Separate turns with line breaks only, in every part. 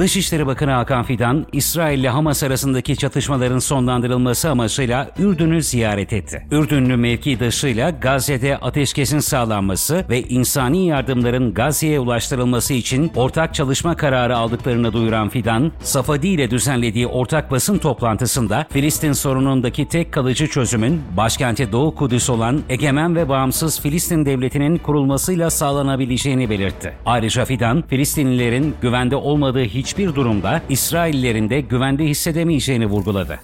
Dışişleri Bakanı Hakan Fidan, İsrail ile Hamas arasındaki çatışmaların sonlandırılması amacıyla Ürdün'ü ziyaret etti. Ürdünlü mevkidaşıyla Gazze'de ateşkesin sağlanması ve insani yardımların Gazze'ye ulaştırılması için ortak çalışma kararı aldıklarını duyuran Fidan, Safadi ile düzenlediği ortak basın toplantısında Filistin sorunundaki tek kalıcı çözümün başkenti Doğu Kudüs olan egemen ve bağımsız Filistin devletinin kurulmasıyla sağlanabileceğini belirtti. Ayrıca Fidan, Filistinlilerin güvende olmadığı hiçbir durumda İsraillerin de güvende hissedemeyeceğini vurguladı.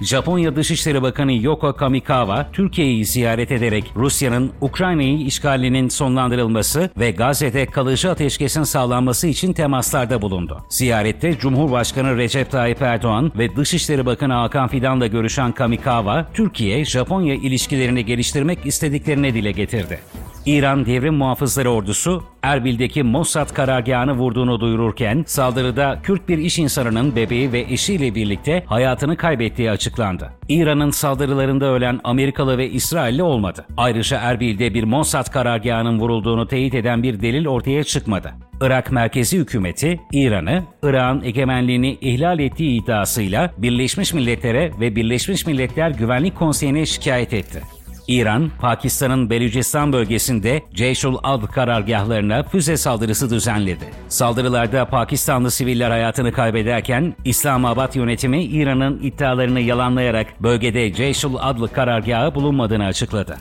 Japonya Dışişleri Bakanı Yoko Kamikawa, Türkiye'yi ziyaret ederek Rusya'nın Ukrayna'yı işgalinin sonlandırılması ve Gazze'de kalıcı ateşkesin sağlanması için temaslarda bulundu. Ziyarette Cumhurbaşkanı Recep Tayyip Erdoğan ve Dışişleri Bakanı Hakan Fidan'la görüşen Kamikawa, Türkiye-Japonya ilişkilerini geliştirmek istediklerini dile getirdi. İran Devrim Muhafızları Ordusu Erbil'deki Mossad karargahını vurduğunu duyururken saldırıda Kürt bir iş insanının bebeği ve eşiyle birlikte hayatını kaybettiği açıklandı. İran'ın saldırılarında ölen Amerikalı ve İsrailli olmadı. Ayrıca Erbil'de bir Mossad karargahının vurulduğunu teyit eden bir delil ortaya çıkmadı. Irak merkezi hükümeti İran'ı, Irak'ın egemenliğini ihlal ettiği iddiasıyla Birleşmiş Milletler'e ve Birleşmiş Milletler Güvenlik Konseyi'ne şikayet etti. İran, Pakistan'ın Belucistan bölgesinde Ceyşul Adl karargahlarına füze saldırısı düzenledi. Saldırılarda Pakistanlı siviller hayatını kaybederken İslamabad yönetimi İran'ın iddialarını yalanlayarak bölgede Ceyşul Adl karargahı bulunmadığını açıkladı.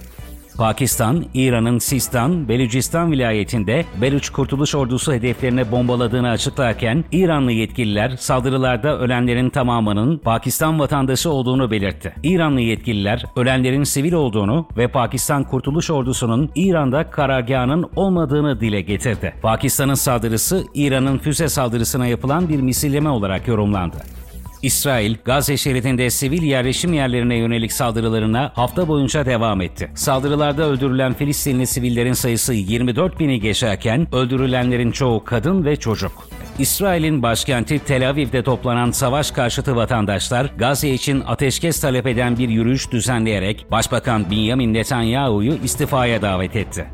Pakistan, İran'ın Sistan, Belucistan vilayetinde Beluç Kurtuluş Ordusu hedeflerine bombaladığını açıklarken İranlı yetkililer saldırılarda ölenlerin tamamının Pakistan vatandaşı olduğunu belirtti. İranlı yetkililer ölenlerin sivil olduğunu ve Pakistan Kurtuluş Ordusu'nun İran'da karargahının olmadığını dile getirdi. Pakistan'ın saldırısı İran'ın füze saldırısına yapılan bir misilleme olarak yorumlandı. İsrail, Gazze şeridinde sivil yerleşim yerlerine yönelik saldırılarına hafta boyunca devam etti. Saldırılarda öldürülen Filistinli sivillerin sayısı 24 bini geçerken öldürülenlerin çoğu kadın ve çocuk. İsrail'in başkenti Tel Aviv'de toplanan savaş karşıtı vatandaşlar Gazze için ateşkes talep eden bir yürüyüş düzenleyerek Başbakan Benjamin Netanyahu'yu istifaya davet etti.